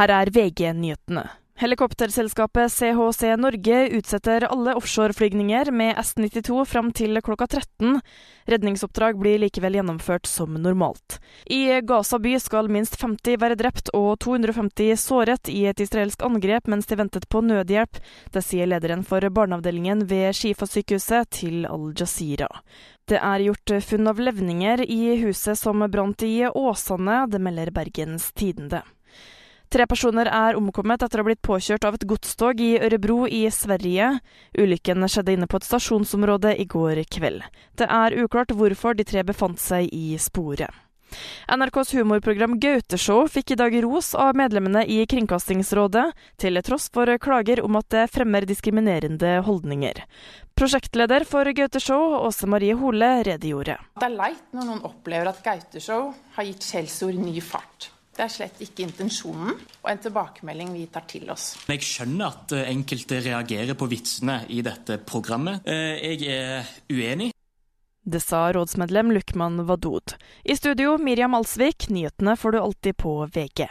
Her er VG-nyhetene. Helikopterselskapet CHC Norge utsetter alle offshoreflygninger med S-92 fram til klokka 13. Redningsoppdrag blir likevel gjennomført som normalt. I Gaza by skal minst 50 være drept og 250 såret i et israelsk angrep mens de ventet på nødhjelp. Det sier lederen for barneavdelingen ved Shifa-sykehuset til Al Jazeera. Det er gjort funn av levninger i huset som brant i Åsane, det melder Bergens Tidende. Tre personer er omkommet etter å ha blitt påkjørt av et godstog i Ørebro i Sverige. Ulykken skjedde inne på et stasjonsområde i går kveld. Det er uklart hvorfor de tre befant seg i sporet. NRKs humorprogram Gauteshow fikk i dag ros av medlemmene i Kringkastingsrådet, til tross for klager om at det fremmer diskriminerende holdninger. Prosjektleder for Gauteshow, Åse Marie Hole, redegjorde. Det er leit når noen opplever at Gauteshow har gitt skjellsord ny fart. Det er slett ikke intensjonen, og en tilbakemelding vi tar til oss. Jeg skjønner at eh, enkelte reagerer på vitsene i dette programmet. Eh, jeg er uenig. Det sa rådsmedlem Lukman Wadud. I studio Miriam Alsvik, nyhetene får du alltid på VG.